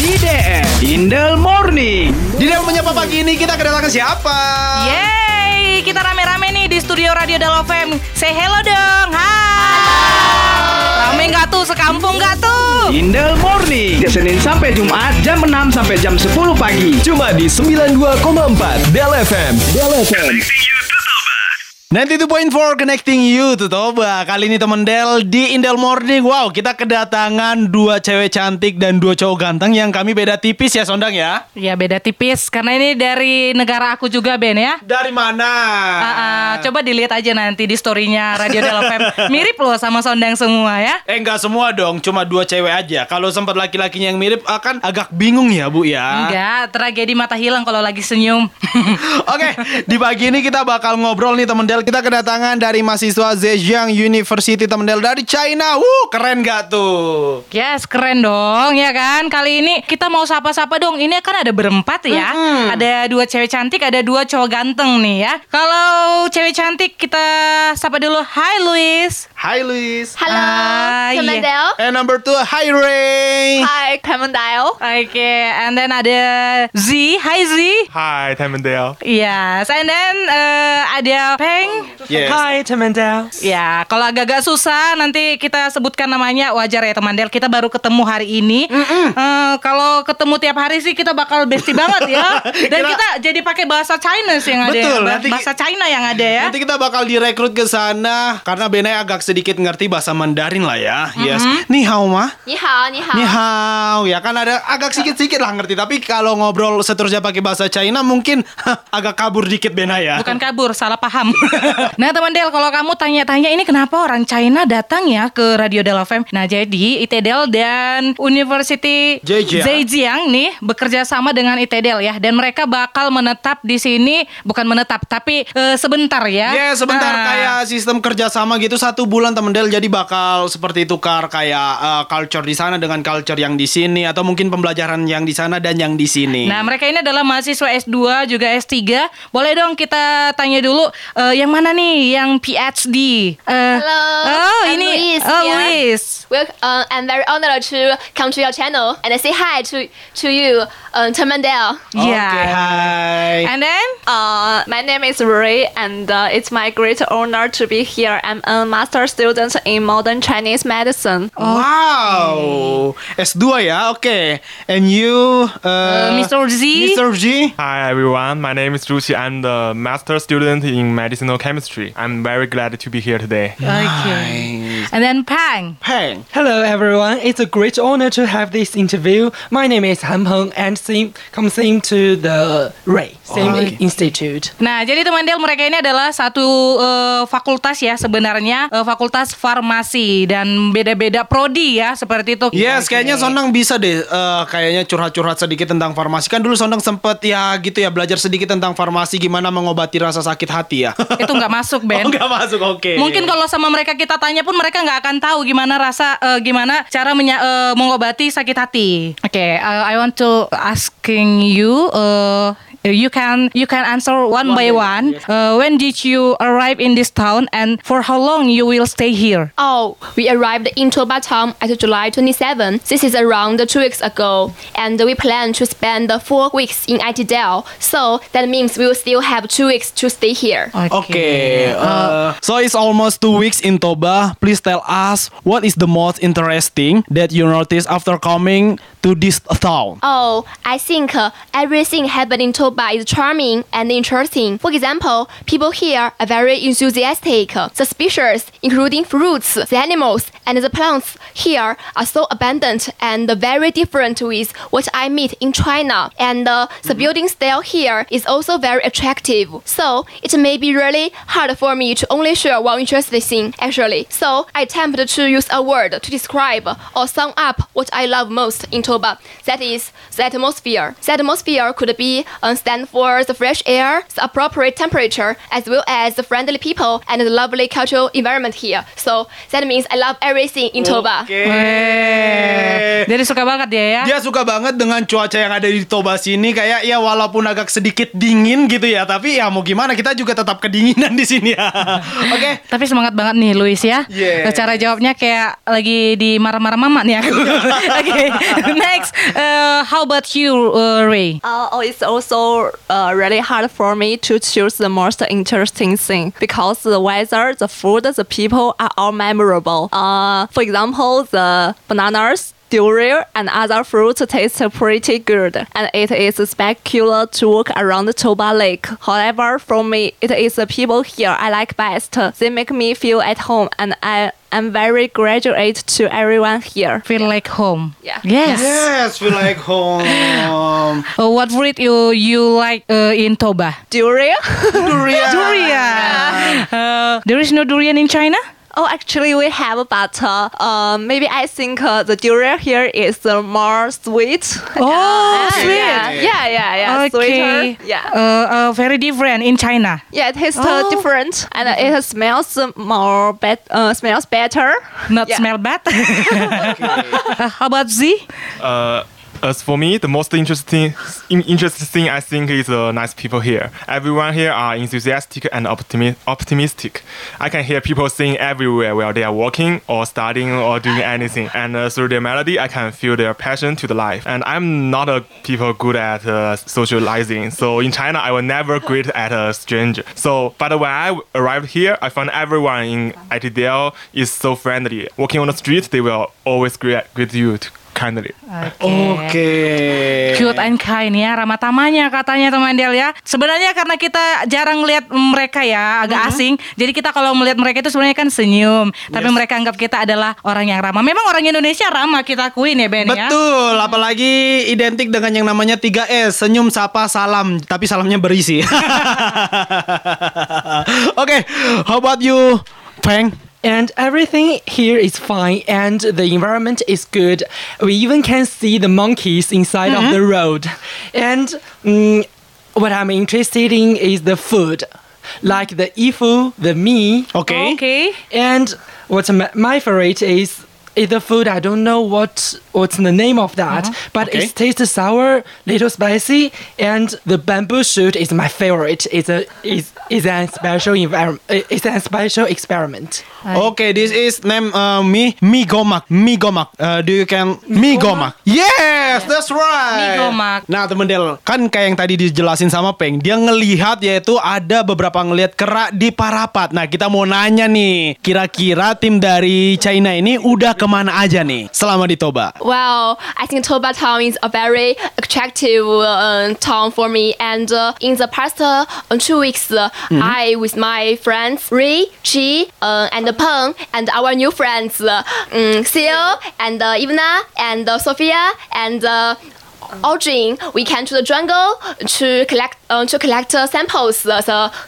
IDM Indel Morning. Di dalam menyapa pagi ini kita kedatangan siapa? Yeay, kita rame-rame nih di studio Radio Dalo FM. Say hello dong, hai. Rame nggak tuh, sekampung nggak tuh? Indel Morning. Senin sampai Jumat jam 6 sampai jam 10 pagi. Cuma di 92,4 Del FM. Del FM. 92.4 Connecting You to Toba Kali ini temen Del di Indel Morning Wow kita kedatangan dua cewek cantik dan dua cowok ganteng Yang kami beda tipis ya Sondang ya Ya beda tipis, karena ini dari negara aku juga Ben ya. Dari mana? Ah, ah, coba dilihat aja nanti di storynya Radio Dalo FM. Mirip loh sama Sondang semua ya. Eh enggak semua dong, cuma dua cewek aja Kalau sempat laki-lakinya yang mirip akan agak bingung ya Bu ya Enggak, tragedi mata hilang kalau lagi senyum. Oke, di pagi ini kita bakal ngobrol nih temen Del Kita kedatangan dari mahasiswa Zhejiang University temen Del dari China Wuh, keren gak tuh? Yes, keren dong ya kan. Kali ini kita mau sapa-sapa dong. Ini kan ada berempat ya. Ada dua cewek cantik, ada dua cowok ganteng nih ya. Kalau cewek cantik kita sapa dulu. Hai Luis. Hai Luis Hello, Ah, iya. Camendale. And number two, hi Ray Hi, Camendale. Oke, and then ada Z. Hai Z. Hi, Tamandale. Yes, and then eh, ada Peng. Yes. Hai teman Del. Ya, kalau agak-agak susah nanti kita sebutkan namanya wajar ya teman Del. Kita baru ketemu hari ini. Mm. Uh, kalau ketemu tiap hari sih kita bakal bestie banget ya. Dan kita, kita jadi pakai bahasa China sih yang ada. Ya. Betul. Ya. Bahasa China yang ada ya. Nanti kita bakal direkrut ke sana karena Benai agak sedikit ngerti bahasa Mandarin lah ya. Mm -hmm. Yes. Ni hao ma. Ni hao, ni hao. Ni hao. Ya kan ada agak sedikit-sedikit lah ngerti. Tapi kalau ngobrol seterusnya pakai bahasa China mungkin agak kabur dikit Benai ya. Bukan kabur, salah paham. nah teman Del, kalau kamu tanya-tanya ini kenapa orang China datang ya ke Radio Del FM? Nah jadi ITDEL dan University Zhejiang. Zhejiang nih bekerja sama dengan ITDEL ya. Dan mereka bakal menetap di sini, bukan menetap, tapi eh, sebentar ya. Ya sebentar Ah. kayak sistem kerjasama gitu satu bulan temen Del jadi bakal seperti tukar kayak uh, culture di sana dengan culture yang di sini atau mungkin pembelajaran yang di sana dan yang di sini. Nah, mereka ini adalah mahasiswa S2 juga S3. Boleh dong kita tanya dulu eh, yang mana nih yang PhD? Eh, Halo, Oh, I'm ini Luis Oh, here. Luis. Well, uh, I'm very honored to come to your channel and say hi to to you, uh, Camendale. Oke, Yeah. hai. And then Uh, my name is Ray, and uh, it's my great honor to be here. I'm a master student in modern Chinese medicine. Wow, S2 ya, oke. And you, uh, Uh, Mr. Z? Mr. Z. Hi, everyone. My name is Zhu I'm the master student in medicinal chemistry. I'm very glad to be here today. Okay. And then Pang. Peng. Hello everyone, it's a great honor to have this interview. My name is Han Peng and same, come same to the Ray, same okay. institute. Nah, jadi teman Del mereka ini adalah satu eh, fakultas ya sebenarnya eh, fakultas farmasi dan beda-beda prodi ya seperti itu. Yes, kayaknya Sondang bisa deh eh, kayaknya curhat-curhat sedikit tentang farmasi. Kan dulu Sondang sempet ya gitu ya belajar sedikit tentang farmasi gimana mengobati rasa sakit hati ya. Itu nggak masuk Ben. Oh, nggak masuk, oke. Mungkin kalau sama mereka kita tanya pun mereka nggak akan tahu gimana rasa eh, gimana cara menya- eh, mengobati sakit hati. Oke, uh, I want to asking you uh, you can you can answer one, by one. Uh, when did you arrive in this town and for how long you will stay here? Oh, we arrived in Toba town at July 27. This is around two weeks ago, and we plan to spend four weeks in ITDL. So that means we will still have two weeks to stay here. Okay. uh, so it's almost two weeks in Toba. Please tell us what is the most interesting that you noticed after coming to this town. Oh, I think uh, everything happening in Toba is charming and interesting. For example, people here are very enthusiastic. Species, including fruits, the animals, and the plants here are so abundant and very different with what I meet in China. And uh, the building style here is also very attractive. So it may be really hard for me to only share one interesting thing, actually. So I attempt to use a word to describe or sum up what I love most in Toba. That is the atmosphere. The atmosphere could be uh, stand for the fresh air, the appropriate temperature, as well as the friendly people and the lovely cultural environment here. So that means I love everything in Toba. Oke. Eh, Jadi suka banget dia ya. Dia suka banget dengan cuaca yang ada di Toba sini kayak ya walaupun agak sedikit dingin gitu ya, tapi ya mau gimana kita juga tetap kedinginan di sini ya. Oke. Tapi semangat banget nih Luis ya. Yeah. Cara jawabnya kayak lagi di marah-marah mama nih aku. Oke, next. Eh, uh, how about you, uh, Ray? Uh, oh, it's also uh, really hard for me to choose the most interesting thing because the weather, the food, the people are all memorable. Uh, for example, the bananas, durian, and other fruits taste pretty good, and it is spectacular to walk around Toba Lake. However, for me, it is the people here I like best. They make me feel at home, and I am very graduate to everyone here. Feel like home. Yeah. Yes. Yes, feel like home. Uh, what fruit you you like uh, in Toba? Durian? Durian. Durian. Uh, there is no durian in China. Oh, actually, we have, but uh, uh, maybe I think uh, the durian here is uh, more sweet. Oh, sweet. Yeah, yeah, yeah, yeah. okay. Sweeter. Yeah. Uh, uh, very different in China. yeah, it tastes Oh. uh, different and uh, it smells more bet- uh, smells better. Not Yeah. smell bad. Uh, how about Z? Uh, as for me, the most interesting interesting thing I think is the nice people here. Everyone here are enthusiastic and optimi- optimistic. I can hear people sing everywhere while they are walking or studying or doing anything. And uh, through their melody, I can feel their passion to the life. And I'm not a people good at uh, socializing. So in China, I will never greet at a stranger. So, but when I arrived here, I found everyone in ITDL is so friendly. Walking on the street, they will always greet, greet you t- kindly. Oke. Cute and kind ya, ramah tamahnya katanya teman Del ya. Sebenarnya karena kita jarang lihat mereka ya, agak asing. Jadi kita kalau melihat mereka itu sebenarnya kan senyum. Tapi mereka anggap kita adalah orang yang ramah. Memang orang Indonesia ramah kita akuin ya Ben ya. Betul, apalagi identik dengan yang namanya 3S, senyum, sapa, salam, tapi salamnya berisi. Oke, how about you, Peng? And everything here is fine, and the environment is good. We even can see the monkeys inside of the road. And mm, what I'm interested in is the food, like the ifu, the mi, okay okay and what my, my favorite is is the food. I don't know what what's the name of that, but Okay. it tastes sour, little spicy, and the bamboo shoot is my favorite. It's a is is a special environment. It's a special experiment. Oke, this is name uh, mi mi gomak, mi gomak. Uh, do you can mi gomak? Yes, that's right. Mi gomak. Nah, temen Del, kan kayak yang tadi dijelasin sama Peng, dia ngelihat yaitu ada beberapa ngelihat kerak di Parapat. Nah, kita mau nanya nih, kira-kira tim dari China ini udah kemana aja nih selama di Toba? Well, I think Toba town is a very attractive uh, town for me. And uh, in the past uh, two weeks, uh, I with my friends Ri, Chi, uh, and Peng, and our new friends uh, um, Seal and uh, Ivana and uh, Sophia and. Uh, Audrey, we came to the jungle to collect uh, to collect uh, samples, the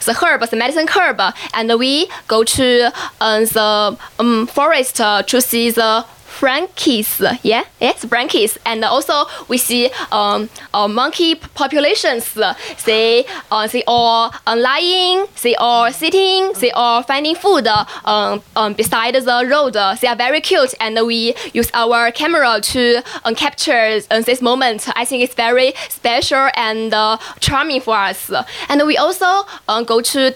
the herb, the medicine herb, and we go to uh, the um, forest uh, to see the Frankies, yeah, yes, Frankies, and also we see um, uh, monkey populations. They uh, they all uh, lying, they all sitting, they all finding food uh, um, um, beside the road. They are very cute, and we use our camera to um, capture this moment. I think it's very special and uh, charming for us. And we also go to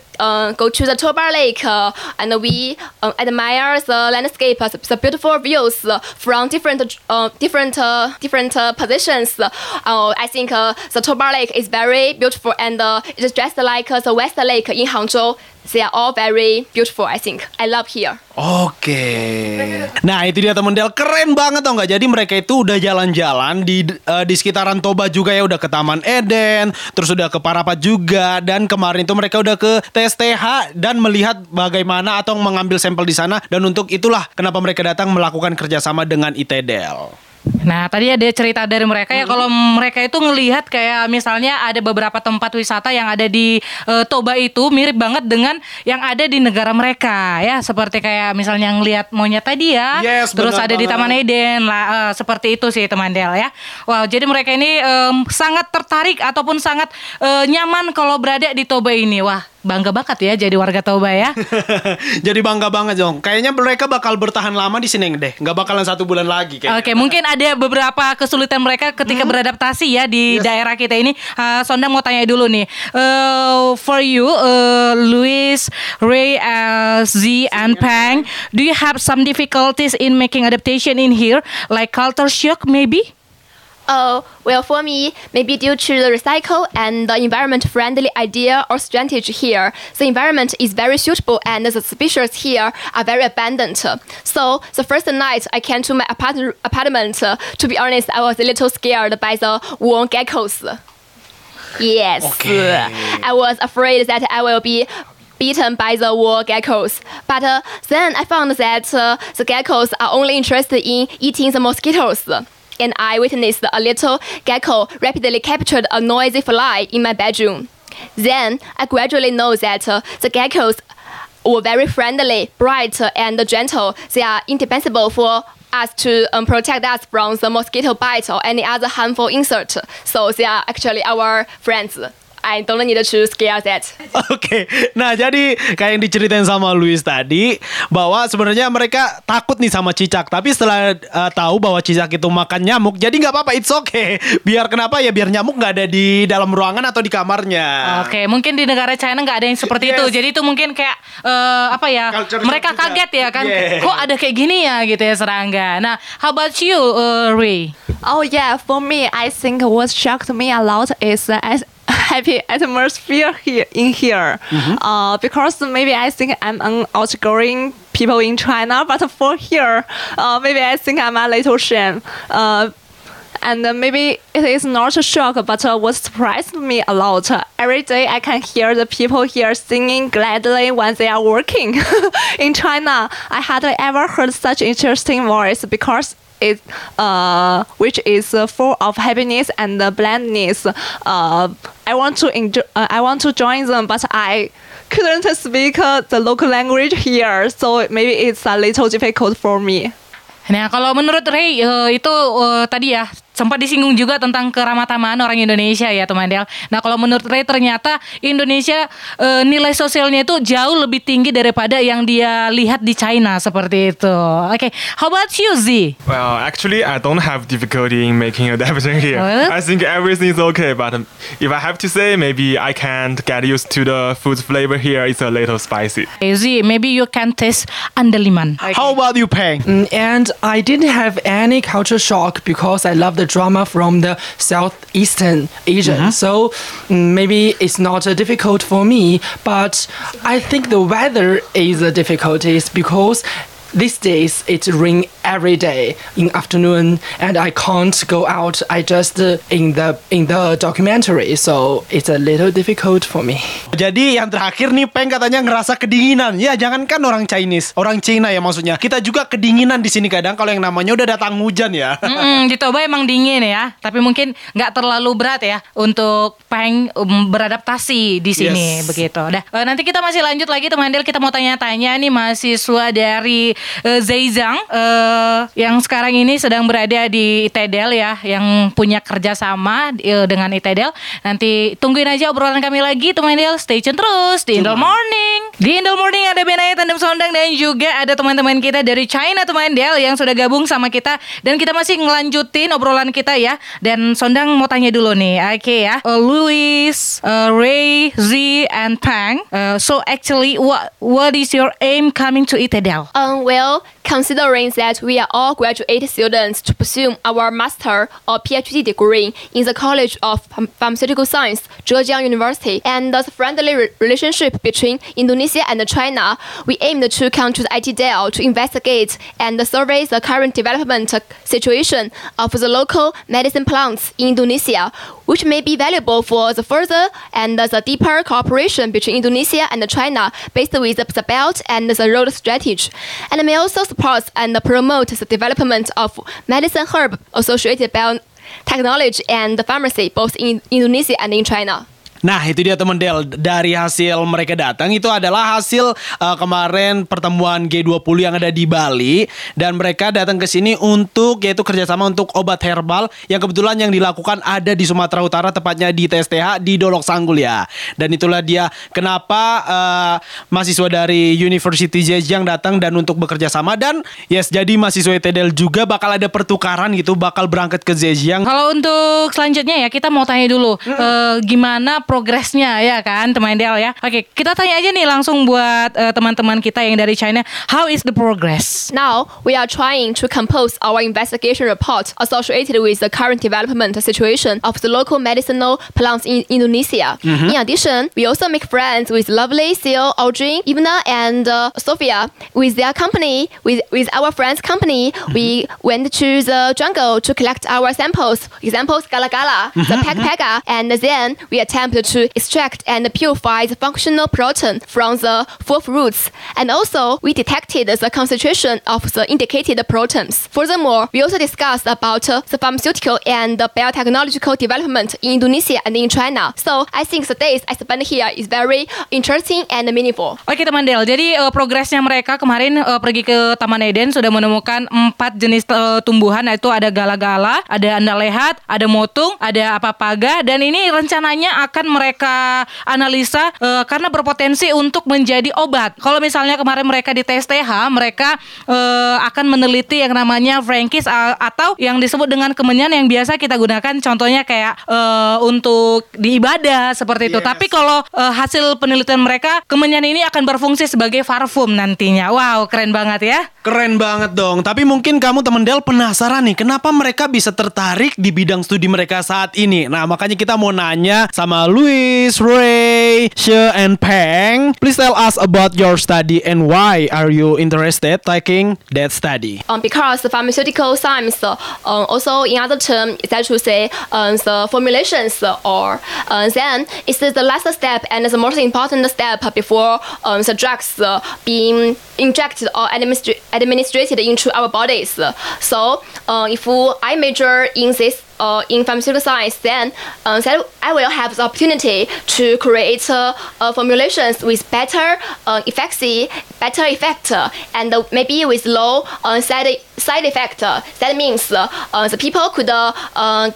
go to the Toba Lake, and we admire the landscape, the beautiful views from different uh, different uh, different uh, positions. I think the Toba Lake is very beautiful, and it's just like the West Lake in Hangzhou. They are all very beautiful. I think I love here. Oke. Nah itu dia temen Del keren banget tau nggak? Jadi mereka itu udah jalan-jalan di eh, di sekitaran Toba juga ya udah ke Taman Eden, terus udah ke Parapat juga dan kemarin itu mereka udah ke TSTH dan melihat bagaimana atau mengambil sampel di sana dan untuk itulah kenapa mereka datang melakukan kerjasama dengan ITDL. Nah, tadi ada cerita dari mereka ya kalau mereka itu ngelihat kayak misalnya ada beberapa tempat wisata yang ada di eh, Toba itu mirip banget dengan yang ada di negara mereka ya, seperti kayak misalnya ngelihat monyet tadi ya. Yes, terus ada di banget. Taman Eden lah eh, seperti itu sih teman Del ya. Wow, jadi mereka ini em, sangat tertarik ataupun sangat eh, nyaman kalau berada di Toba ini. Wah, bangga banget ya jadi warga Toba ya. Jadi bangga banget dong. Kayaknya mereka bakal bertahan lama di sini deh. Nggak bakalan satu bulan lagi kayaknya. Oke, mungkin ada beberapa kesulitan mereka ketika beradaptasi ya di daerah kita ini. Uh, Sonda mau tanya dulu nih, uh, for you, uh, Luis, Ray, uh, Z, and Pang, do you have some difficulties in making adaptation in here, like culture shock maybe? Oh, well, for me, maybe due to the recycle and the environment-friendly idea or strategy here, the environment is very suitable and the species here are very abundant. So, the first night I came to my apart- apartment, to be honest, I was a little scared by the warm geckos. Yes, I was afraid that I will be beaten by the wall geckos. But uh, then I found that uh, the geckos are only interested in eating the mosquitoes. And I witnessed a little gecko rapidly captured a noisy fly in my bedroom. Then I gradually know that uh, the geckos were very friendly, bright, and gentle. They are indispensable for us to um, protect us from the mosquito bite or any other harmful insect. So they are actually our friends. I don't need to scare that. Oke, nah jadi kayak yang diceritain sama Luis tadi bahwa sebenarnya mereka takut nih sama cicak, tapi setelah uh, tahu bahwa cicak itu makan nyamuk, jadi nggak apa-apa, it's okay. Biar kenapa ya? Biar nyamuk nggak ada di dalam ruangan atau di kamarnya. Oke, mungkin di negara China nggak ada yang seperti itu. Yes. Jadi itu mungkin kayak eh, apa ya? Culture mereka kaget ya kan? Yeah. Kok ada kayak gini ya gitu ya serangga. Nah, how about you, uh, Ray? Oh yeah, for me, I think what shocked me a lot is the as- happy atmosphere here in here. Uh, because maybe I think I'm an outgoing people in China, but for here, uh, maybe I think I'm a little shame. Uh, and maybe it is not a shock, but uh, what surprised me a lot. every day I can hear the people here singing gladly when they are working. In China, I hardly ever heard such interesting voice because it, uh, which is uh, full of happiness and uh, blandness. Uh, I want to enjoy, uh, I want to join them, but I couldn't speak uh, the local language here, so maybe it's a little difficult for me. Nah, kalau menurut Ray eh, itu eh, tadi ya sempat disinggung juga tentang keramatamaan orang Indonesia ya teman Del. Nah, kalau menurut Ray ternyata Indonesia eh, nilai sosialnya itu jauh lebih tinggi daripada yang dia lihat di China seperti itu. Oke, how about you Z? Well, actually, I don't have difficulty in making adaptation here. Really? I think everything is okay, but um, if I have to say, maybe I can't get used to the food flavor here. It's a little spicy. Okay, Z, maybe you can taste andaliman. How about you, Peng? Mm, And I didn't have any culture shock because I love the drama from the southeastern Asia. So mm, maybe it's not uh, difficult for me, but I think the weather is a difficulties because these days it rain every day in afternoon and I can't go out. I just uh, in the in the documentary, so it's a little difficult for me. Jadi yang terakhir nih Peng katanya ngerasa kedinginan. Ya jangankan orang Chinese, orang Cina ya maksudnya. Kita juga kedinginan di sini kadang kalau yang namanya udah datang hujan ya. Mm-mm, di Toba emang dingin ya, tapi mungkin nggak terlalu berat ya untuk Peng um, beradaptasi di sini Yes. begitu. Dah, eh, nanti kita masih lanjut lagi teman Del kita mau tanya-tanya nih mahasiswa dari eh, Zhejiang eh, yang sekarang ini sedang berada di ITEDEL ya, yang punya kerjasama eh, dengan ITEDEL. Nanti tungguin aja obrolan kami lagi teman Del, stay tune terus di Indol Morning. Di Indol Morning ada Benaya Tandem Sondang dan juga ada teman-teman kita dari China teman Del yang sudah gabung sama kita dan kita masih ngelanjutin obrolan kita ya. Dan Sondang mau tanya dulu nih, oke ya. Uh, Louis, uh, Ray, Z, and Pang. Uh, so actually, what what is your aim coming to Itadel? Um, well, considering that we are all graduate students to pursue our master or PhD degree in the College of Pharmaceutical Science, Zhejiang University, and the friendly re- relationship between Indonesia and China, we aimed to come to the ITDL to investigate and survey the current development situation of the local medicine plants in Indonesia, which may be valuable for the further and the deeper cooperation between Indonesia and China based with the Belt and the Road strategy, and may also support and promote the development of medicine herb associated biotechnology and pharmacy both in Indonesia and in China. Nah itu dia teman Del. Dari hasil mereka datang Itu adalah hasil uh, kemarin pertemuan G20 yang ada di Bali. Dan mereka datang ke sini untuk Yaitu kerjasama untuk obat herbal Yang kebetulan yang dilakukan ada di Sumatera Utara Tepatnya di TSTH di Dolok Sanggul ya. Dan itulah dia Kenapa uh, mahasiswa dari University Zhejiang datang Dan untuk bekerja sama. Dan yes jadi mahasiswa ITDL juga bakal ada pertukaran gitu Bakal berangkat ke Zhejiang Kalau untuk selanjutnya ya kita mau tanya dulu eh, gimana progresnya ya kan teman Del ya. Oke, kita tanya aja nih langsung buat eh, teman-teman kita yang dari China, how is the progress? Now, we are trying to compose our investigation report associated with the current development situation of the local medicinal plants in Indonesia. In addition, we also make friends with lovely Seal, Audrey, Ivana, and uh, Sophia. With their company, with, with our friends' company, we went to the jungle to collect our samples. Examples, Gala Gala, the Peg Pega, and then we attempted to extract and purify the functional protein from the four fruits. And also, we detected the concentration of the indicated proteins. Furthermore, we also discussed about uh, the pharmaceutical and the biotechnological development in Indonesia and in China. So I think the days I spent here is very interesting and meaningful. Oke teman Del, jadi eh, progresnya mereka kemarin eh, pergi ke Taman Eden sudah menemukan empat jenis eh, tumbuhan yaitu ada gala-gala, ada andalehat, ada motung, ada apapaga dan ini rencananya akan mereka analisa eh, karena berpotensi untuk menjadi obat. Kalau misalnya kemarin mereka di TSTH, mereka eh, akan meneliti yang namanya Frankis atau yang disebut dengan kemenyan yang biasa kita gunakan contohnya kayak eh, untuk di ibadah seperti itu. Yes. Tapi kalau eh, hasil penelitian mereka kemenyan ini akan berfungsi sebagai parfum nantinya. Wow, keren banget ya. Keren banget dong. Tapi mungkin kamu teman Del penasaran nih, kenapa mereka bisa tertarik di bidang studi mereka saat ini? Nah, makanya kita mau nanya sama Louis, Ray, She, and Peng. Please tell us about your study and why are you interested taking that study? Um, because the pharmaceutical science, um, also in other term, is that to say um, the formulations or uh, then it's the last step and the most important step before um, the drugs uh, being injected or administered into our bodies. So uh, if I major in this uh, in pharmaceutical science, then that I will have the opportunity to create uh, uh, formulations with better uh, efficacy, better effect, and maybe with low uh, side side effect. That means uh, the people could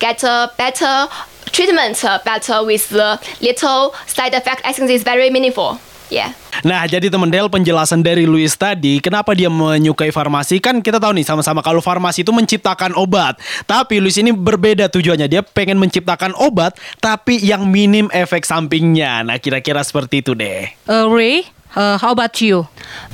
get better treatment, but with little side effect. I think this is very meaningful. Yeah. Nah, jadi teman Del penjelasan dari Louis tadi, kenapa dia menyukai farmasi? Kan kita tahu nih sama-sama kalau farmasi itu menciptakan obat. Tapi Louis ini berbeda tujuannya. Dia pengen menciptakan obat tapi yang minim efek sampingnya. Nah, kira-kira seperti itu deh. Uh, Ray, uh, how about you?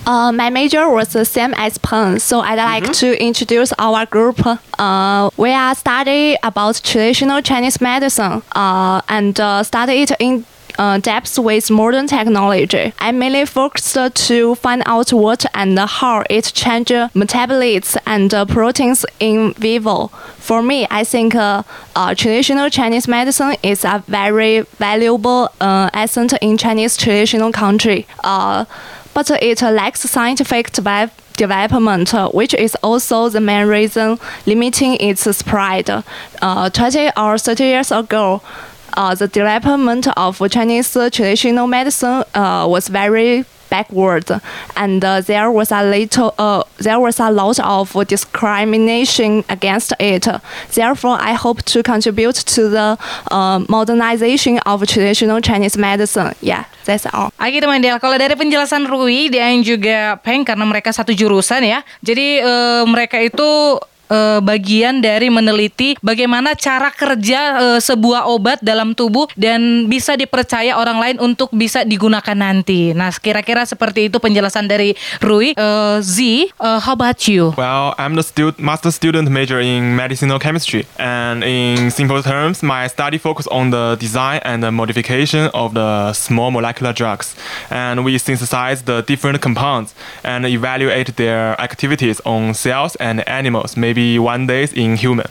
Uh, my major was the same as Peng, so I'd like to introduce our group. Uh, we are study about traditional Chinese medicine uh, and uh, study it in uh, with modern technology. I mainly focused to find out what and how it changes metabolites and uh, proteins in vivo. For me, I think uh, uh, traditional Chinese medicine is a very valuable uh, asset in Chinese traditional country. Uh, but it lacks scientific develop- development, uh, which is also the main reason limiting its spread. Uh, 20 or 30 years ago, the development of Chinese traditional medicine uh, was very backward, and uh, there was a little, uh, there was a lot of discrimination against it. Therefore, I hope to contribute to the uh, modernization of traditional Chinese medicine. Yeah, that's all. Oke teman Del, kalau dari penjelasan Rui dan juga Peng karena mereka satu jurusan ya, jadi eh, mereka itu eh, bagian dari meneliti bagaimana cara kerja eh, sebuah obat dalam tubuh dan bisa dipercaya orang lain untuk bisa digunakan nanti. Nah, kira-kira seperti itu penjelasan dari Rui. Eh, Z, eh, how about you? Well, I'm the master student major in medicinal chemistry, and in simple terms, my study focus on the design and the modification of the small molecular drugs, and we synthesize the different compounds and evaluate their activities on cells and animals, maybe one day in human.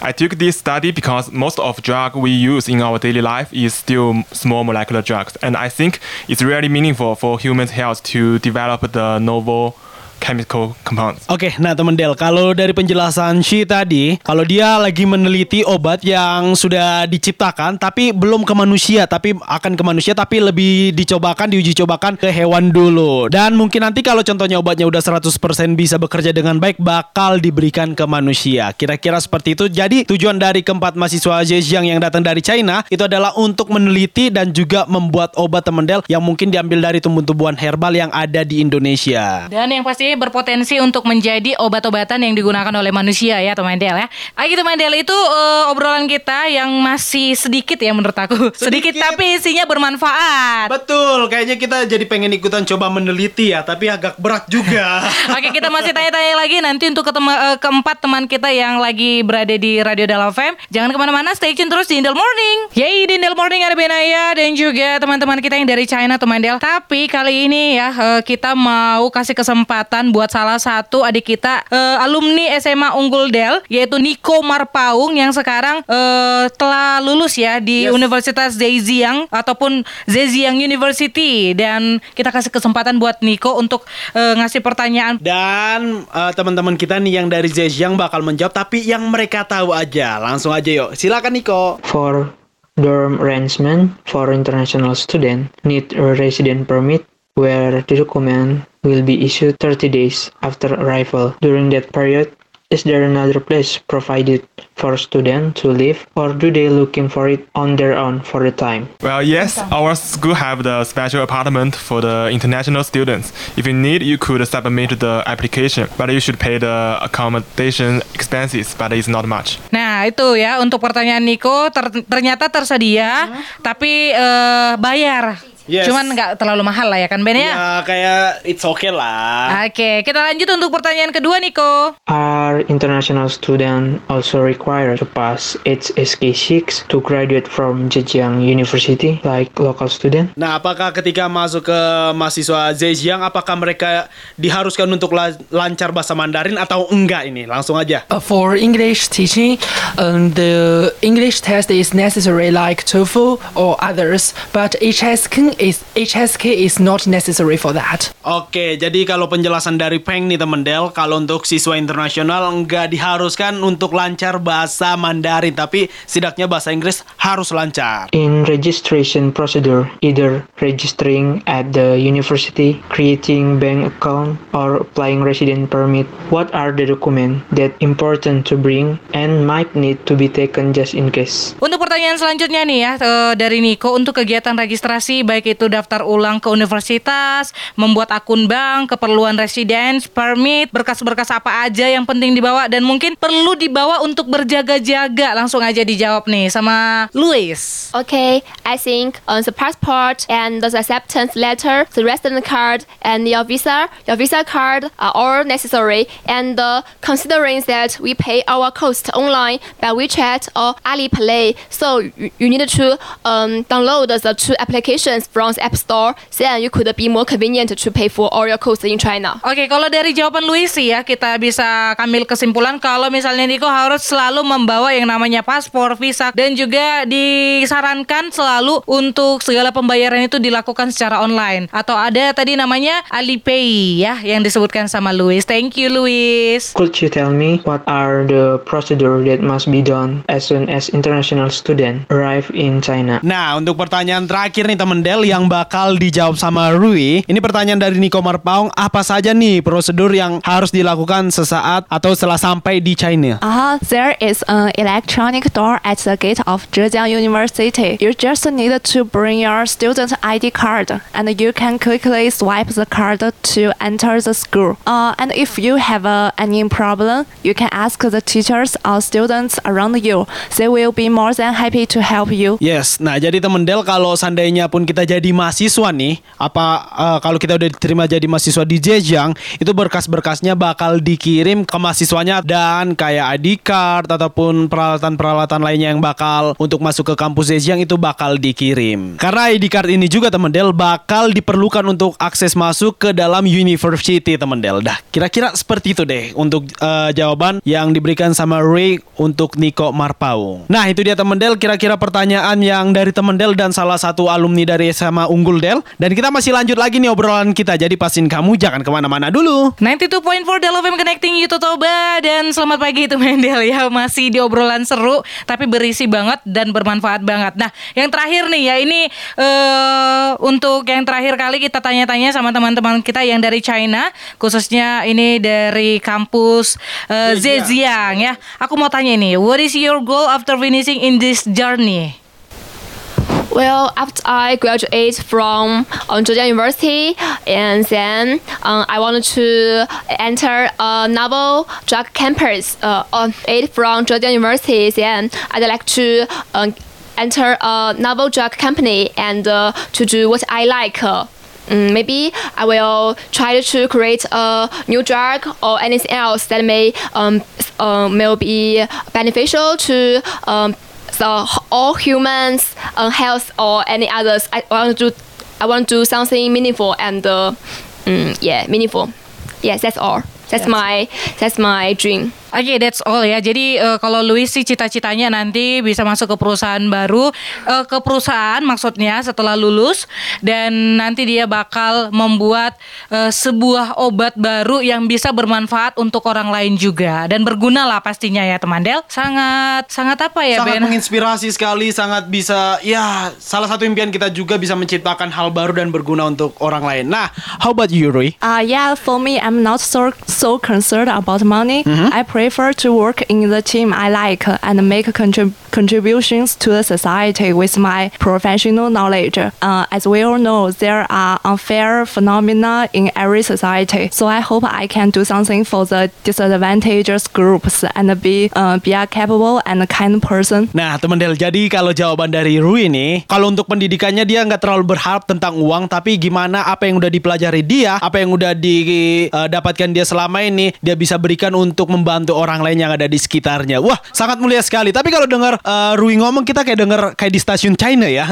I took this study because most of drug we use in our daily life is still small molecular drugs, and I think it's really meaningful for human health to develop the novel chemical compounds. Oke, nah temen Del, kalau dari penjelasan Shi tadi, kalau dia lagi meneliti obat yang sudah diciptakan tapi belum ke manusia, tapi akan ke manusia tapi lebih dicobakan, diuji cobakan ke hewan dulu. Dan mungkin nanti kalau contohnya obatnya udah 100% bisa bekerja dengan baik, bakal diberikan ke manusia. Kira-kira seperti itu. Jadi tujuan dari keempat mahasiswa Zhejiang yang datang dari China itu adalah untuk meneliti dan juga membuat obat temen Del yang mungkin diambil dari tumbuh-tumbuhan herbal yang ada di Indonesia. Dan yang pasti berpotensi untuk menjadi obat-obatan yang digunakan oleh manusia ya teman Del ya. Ah gitu teman Del itu eh, obrolan kita yang masih sedikit ya menurut aku. Sedikit, Sedikit. tapi isinya bermanfaat. Betul, kayaknya kita jadi pengen ikutan coba meneliti ya, tapi agak berat juga. Oke kita masih tanya-tanya lagi nanti untuk ketema- eh, keempat teman kita yang lagi berada di Radio Dalam FM Jangan ke mana-mana stay tune terus di Indel Morning Yeay di Indel Morning ada Benaya dan juga teman-teman kita yang dari China teman Del Tapi kali ini ya eh, kita mau kasih kesempatan buat salah satu adik kita eh, alumni SMA Unggul Del Yaitu Nico Marpaung yang sekarang eh, telah lulus ya di Yes. Universitas Zhejiang Ataupun Zhejiang University Dan kita kasih kesempatan buat Nico untuk eh, ngasih pertanyaan Dan eh, teman-teman kita nih yang dari Zhejiang bakal menjawab, tapi yang mereka tahu aja. Langsung aja yuk, silakan Niko. For dorm arrangement for international student need a resident permit where the document will be issued 30 days after arrival. During that period, is there another place provided for student to live or do they looking for it on their own for the time? Well, yes, our school have the special apartment for the international students. If you need, you could submit the application, but you should pay the accommodation expenses, but it's not much. Nah itu ya untuk pertanyaan Niko ter- ternyata tersedia tapi eh, bayar. Yes. Cuman nggak terlalu mahal lah ya kan Ben ya? Ya kayak it's okay lah. Oke kita lanjut untuk pertanyaan kedua Niko. Are international student also required to pass HSK6 to graduate from Zhejiang University like local student? Nah, apakah ketika masuk ke mahasiswa Zhejiang, apakah mereka diharuskan untuk la- lancar bahasa Mandarin atau enggak ini? Langsung aja. Uh, for English teaching, um, the English test is necessary like TOEFL or others, but HSK is HSK is not necessary for that. Oke, jadi kalau penjelasan dari Peng nih temen Del, kalau untuk siswa internasional enggak diharuskan untuk lancar bahasa Mandarin, tapi setidaknya bahasa Inggris harus lancar. In registration procedure, either registering at the university, creating bank account, or applying resident permit, what are the documents that important to bring and might need to be taken just in case? Untuk pertanyaan selanjutnya nih ya eh, dari Niko untuk kegiatan registrasi baik itu daftar ulang ke universitas, membuat akun bank, keperluan residence, permit, berkas-berkas apa aja yang penting dibawa dan mungkin perlu dibawa untuk berjaga-jaga. Langsung aja dijawab nih sama Louis. Okay, I think uh, the passport and the acceptance letter, the resident card, and your visa, your visa card are all necessary. And uh, considering that we pay our cost online by WeChat or Alipay, so you need to um, download the two applications from the App Store. Then you could be more convenient to pay for all your costs in China. Oke, kalau dari jawaban Louis sih ya kita bisa ambil kesimpulan kalau misalnya Niko harus selalu membawa yang namanya paspor, visa dan juga disarankan selalu untuk segala pembayaran itu dilakukan secara online atau ada tadi namanya Alipay ya yang disebutkan sama Louis. Thank you Louis. Could you tell me what are the procedure that must be done as soon as international student arrive in China? Nah, untuk pertanyaan terakhir nih temen Del yang bakal dijawab sama Rui. Ini pertanyaan dari Niko Marpaung, apa saja nih prosedur yang harus dilakukan sesaat atau setelah sampai di China? Uh, there is an electronic door at the gate of Zhejiang University. You just need to bring your student ID card and you can quickly swipe the card to enter the school. Uh, and if you have uh, any problem, you can ask the teachers or students around you. They will be more than happy to help you. Yes, nah jadi temen Del kalau seandainya pun kita jadi mahasiswa nih, apa eh, kalau kita udah diterima jadi mahasiswa di Zhejiang, itu berkas-berkasnya bakal dikirim ke mahasiswanya dan kayak ID card ataupun peralatan-peralatan lainnya yang bakal untuk masuk ke kampus Zhejiang itu bakal dikirim. Karena ID card ini juga temen Del bakal diperlukan untuk akses masuk ke dalam university temen Del. Dah, kira-kira seperti itu deh untuk eh, jawaban yang diberikan sama Ray untuk Niko Marpaung. Nah, itu dia temen Del kira-kira pertanyaan yang dari temen Del dan salah satu alumni dari SMA Unggul Del. Dan kita masih lanjut lagi nih obrolan kita. Jadi pastiin kamu jangan ke mana-mana dulu. 92.4 Del FM Connecting You to Toba Dan selamat pagi itu Mendel ya Masih di obrolan seru Tapi berisi banget dan bermanfaat banget Nah yang terakhir nih ya Ini eh untuk yang terakhir kali kita tanya-tanya sama teman-teman kita yang dari China Khususnya ini dari kampus eh, Zhejiang ya Aku mau tanya ini What is your goal after finishing in this journey? Well, after I graduate from um, University, and then um, I wanted to enter a novel drug campus uh, on it from Zhejiang University, then I'd like to um, enter a novel drug company and uh, to do what I like. Uh, mm, maybe I will try to create a new drug or anything else that may um, uh, may be beneficial to um, h- all humans' uh, health or any others. I want to do I want to do something meaningful and uh, mm, yeah meaningful. Yes, that's all. That's my that's my dream. Oke, that's all ya. Jadi eh, kalau Louis sih cita-citanya nanti bisa masuk ke perusahaan baru, eh, ke perusahaan maksudnya setelah lulus dan nanti dia bakal membuat eh, sebuah obat baru yang bisa bermanfaat untuk orang lain juga dan berguna lah pastinya ya teman Del. Sangat sangat apa ya sangat Ben? menginspirasi sekali, sangat bisa ya salah satu impian kita juga bisa menciptakan hal baru dan berguna untuk orang lain. Nah, how about you, Rui? Uh, yeah, for me, I'm not so so concerned about money. Mm-hmm. I prefer to work in the team I like and make contrib- contributions to the society with my professional knowledge. Uh, as we all know, there are unfair phenomena in every society. So I hope I can do something for the disadvantaged groups and be uh, be a capable and kind person. Nah, teman Del, jadi kalau jawaban dari Rui nih, kalau untuk pendidikannya dia nggak terlalu berharap tentang uang, tapi gimana apa yang udah dipelajari dia, apa yang udah didapatkan dia selama ini, dia bisa berikan untuk membantu orang lain yang ada di sekitarnya. Wah, sangat mulia sekali. Tapi kalau dengar eh, Rui ngomong, kita kayak dengar kayak di stasiun China ya.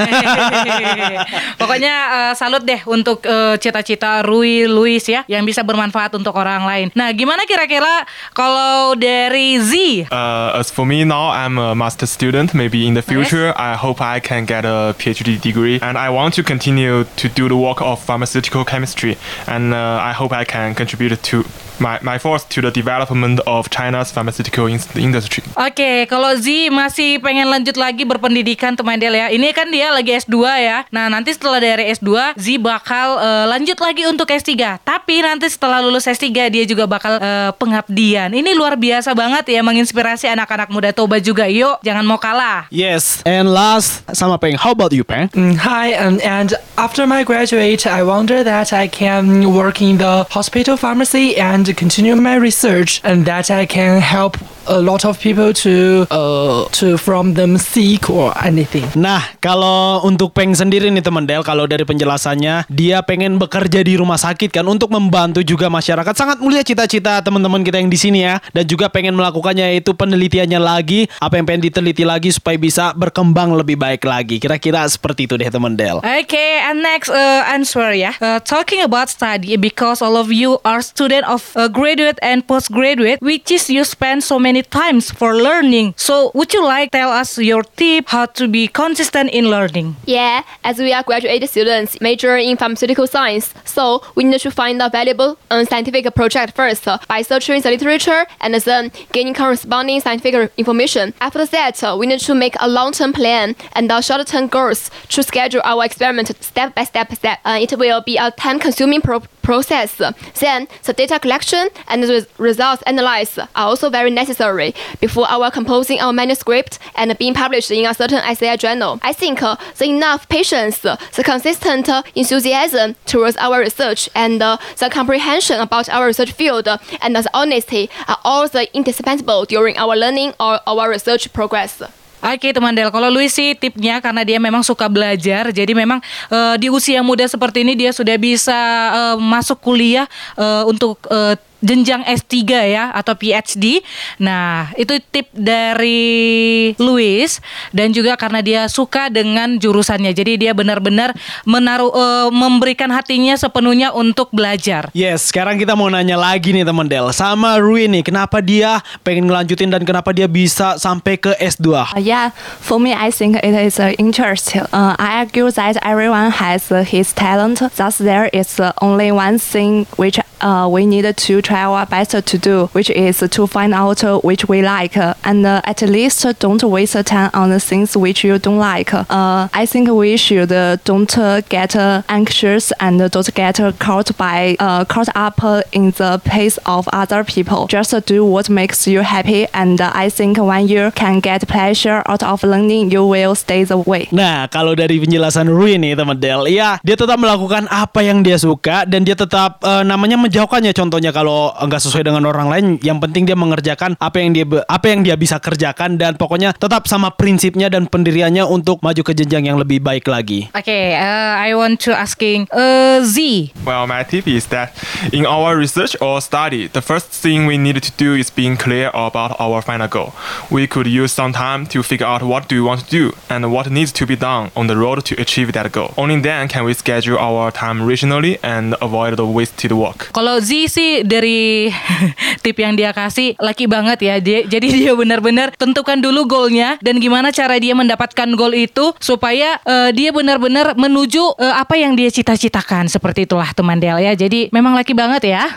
Pokoknya eh, salut deh untuk eh, cita-cita Rui Luis ya yang bisa bermanfaat untuk orang lain. Nah, gimana kira-kira kalau dari Z? Uh, as for me now, I'm a master student. Maybe in the future, I hope I can get a PhD degree, and I want to continue to do the work of pharmaceutical chemistry. And uh, I hope I can contribute to my, my force to the development of China's pharmaceutical in- industry. Oke, kalau Z masih pengen lanjut lagi berpendidikan teman Del ya. Ini kan dia lagi S2 ya. Nah, nanti setelah dari S2, Z bakal eh, lanjut lagi untuk S3. Tapi nanti setelah lulus S3 dia juga bakal eh, pengabdian. Ini luar biasa banget ya menginspirasi anak-anak muda Toba juga. Yuk, jangan mau kalah. yes. And last sama Peng. How about you, Peng? Mm, Hi, um, and after my graduate, I wonder that I can work in the hospital pharmacy and continue my research, and that I can help a lot of people to uh to from them sick or anything. Nah, kalau untuk Peng sendiri nih teman Del, kalau dari penjelasannya, dia pengen bekerja di rumah sakit kan untuk membantu juga masyarakat. Sangat mulia cita-cita teman-teman kita yang di sini ya, dan juga pengen melakukannya itu penelitiannya lagi, apa yang pengen diteliti lagi supaya bisa berkembang lebih baik lagi. Kira-kira seperti itu deh teman Del. Okay, and next uh, answer ya. Uh, talking about study because all of you are student of uh, graduate and postgraduate, which is you spend so many times for learning. So would you like tell us your tip how to be consistent in learning? Yeah, as we are graduate students major in pharmaceutical science, so we need to find a valuable scientific project first uh, by searching the literature and then gaining corresponding scientific information. After that, uh, we need to make a long-term plan and short-term goals to schedule our experiment step by step. step. Uh, it will be a time-consuming pro- process. Then, the data collection and the results analysis are also very necessary before our composing our manuscript and being published in a certain SAI journal. I think uh, the enough patience, uh, the consistent uh, enthusiasm towards our research, and the comprehension about our research field and the honesty are all the indispensable during our learning or our research progress. Oke teman Del, kalau Luis sih tipnya karena dia memang suka belajar, jadi memang eh, di usia muda seperti ini dia sudah bisa eh, masuk kuliah eh, untuk eh, jenjang S3 ya atau PhD. Nah, itu tip dari Luis dan juga karena dia suka dengan jurusannya. Jadi dia benar-benar menaruh eh, memberikan hatinya sepenuhnya untuk belajar. Yes, sekarang kita mau nanya lagi nih teman Del sama Rui nih, kenapa dia pengen ngelanjutin dan kenapa dia bisa sampai ke S2? Uh, yeah, for me, I think it is uh, interest. Uh, I argue that everyone has uh, his talent. Thus, there is uh, only one thing which uh, we need to try our best to do, which is to find out uh, which we like, uh, and uh, at least don't waste time on the things which you don't like. Uh, I think we should uh, don't uh, get uh, anxious and don't get uh, caught by uh, caught up uh, in the pace of other people. Just uh, do what makes you happy, and uh, I think when you can get pleasure out of learning, you will stay the way. Nah, kalau dari penjelasan Rui nih teman Del, ya dia tetap melakukan apa yang dia suka dan dia tetap eh, namanya menjauhkannya. Contohnya kalau nggak sesuai dengan orang lain, yang penting dia mengerjakan apa yang dia apa yang dia bisa kerjakan dan pokoknya tetap sama prinsipnya dan pendiriannya untuk maju ke jenjang yang lebih baik lagi. Okay, uh, I want to asking uh, Z. Well, my tip is that in our research or study, the first thing we need to do is being clear about our final goal. We could use some time to figure out what do we want to do and what needs to be done on the road to achieve that goal. Only then can we schedule our time rationally and avoid the wasted work. Kalau Z sih dari tip yang dia kasih laki banget ya. Dia, jadi dia benar-benar tentukan dulu goalnya dan gimana cara dia mendapatkan goal itu supaya eh, dia benar-benar menuju eh, apa yang dia cita-citakan. Seperti itulah teman Del ya. Jadi memang laki banget ya.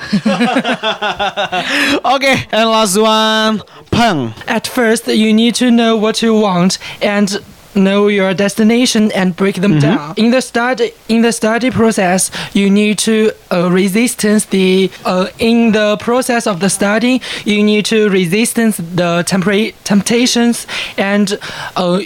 Oke, and last one, Peng. At first, you need to know what you want and know your destination and break them down. In the study, in the study process, you need to uh, resistance the uh, in the process of the study, you need to resistance the tempera- temptations, and uh,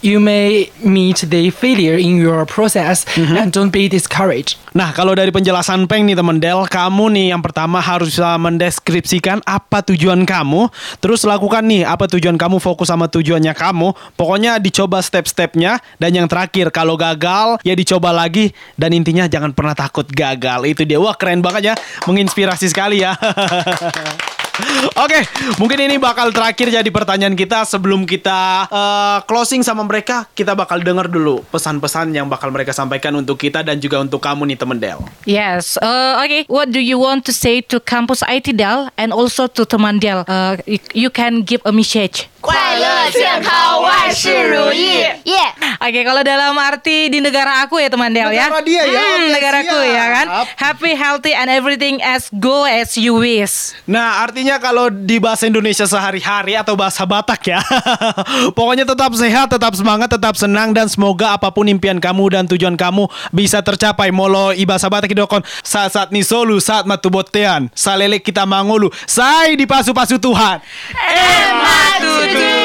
you may meet the failure in your process, and don't be discouraged. Nah, kalau dari penjelasan Peng nih teman Del, kamu nih yang pertama harus bisa mendeskripsikan apa tujuan kamu, terus lakukan nih apa tujuan kamu, fokus sama tujuannya kamu. Pokoknya dicoba step-stepnya dan yang terakhir kalau gagal ya dicoba lagi dan intinya jangan pernah takut gagal. Itu dia. Wah, keren banget ya. Menginspirasi sekali ya. Oke, mungkin ini bakal terakhir jadi pertanyaan kita sebelum kita eh, closing sama mereka, kita bakal dengar dulu pesan-pesan yang bakal mereka sampaikan untuk kita dan juga untuk kamu nih temen Del. Yes. Uh, okay. What do you want to say to Campus IT Del and also to teman Del? Uh, you, you can give a message. 快乐、健康、万事如意。耶、 Oke, kalau dalam arti di negara aku ya teman Del ya. Negara dia ya, Hmm, oke, negaraku siap. ya kan. Happy, healthy, and everything as go as you wish. Nah, artinya kalau di bahasa Indonesia sehari-hari atau bahasa Batak ya. Pokoknya tetap sehat, tetap semangat, tetap senang dan semoga apa pun impian kamu dan tujuan kamu bisa tercapai. Molo ibasa Batak idokon saat saat ni solu saat matubotean. Salele kita mangulu. Say di pasu-pasu Tuhan. Emma Tutu.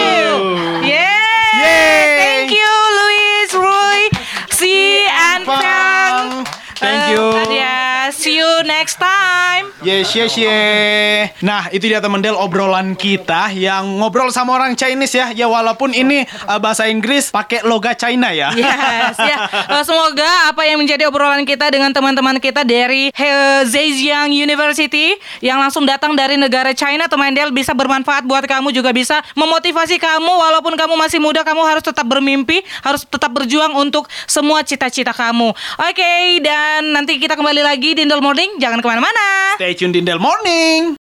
Yeah. Yay. Thank you, Luis, Roy, Si, and. Thank Uh, you. Nadia, see you next time. Yes, yes, yes. Nah, itu dia teman Del obrolan kita yang ngobrol sama orang Chinese ya. Ya walaupun ini uh, bahasa Inggris pakai loga China ya. Yes, ya. Eh, semoga apa yang menjadi obrolan kita dengan teman-teman kita dari He- Zhejiang University yang langsung datang dari negara China, teman Del bisa bermanfaat buat kamu juga bisa memotivasi kamu walaupun kamu masih muda, kamu harus tetap bermimpi, harus tetap berjuang untuk semua cita-cita kamu. Oke, dan nanti kita kembali lagi di Indol Morning. Jangan ke mana-mana. Stay tuned in Del Morning.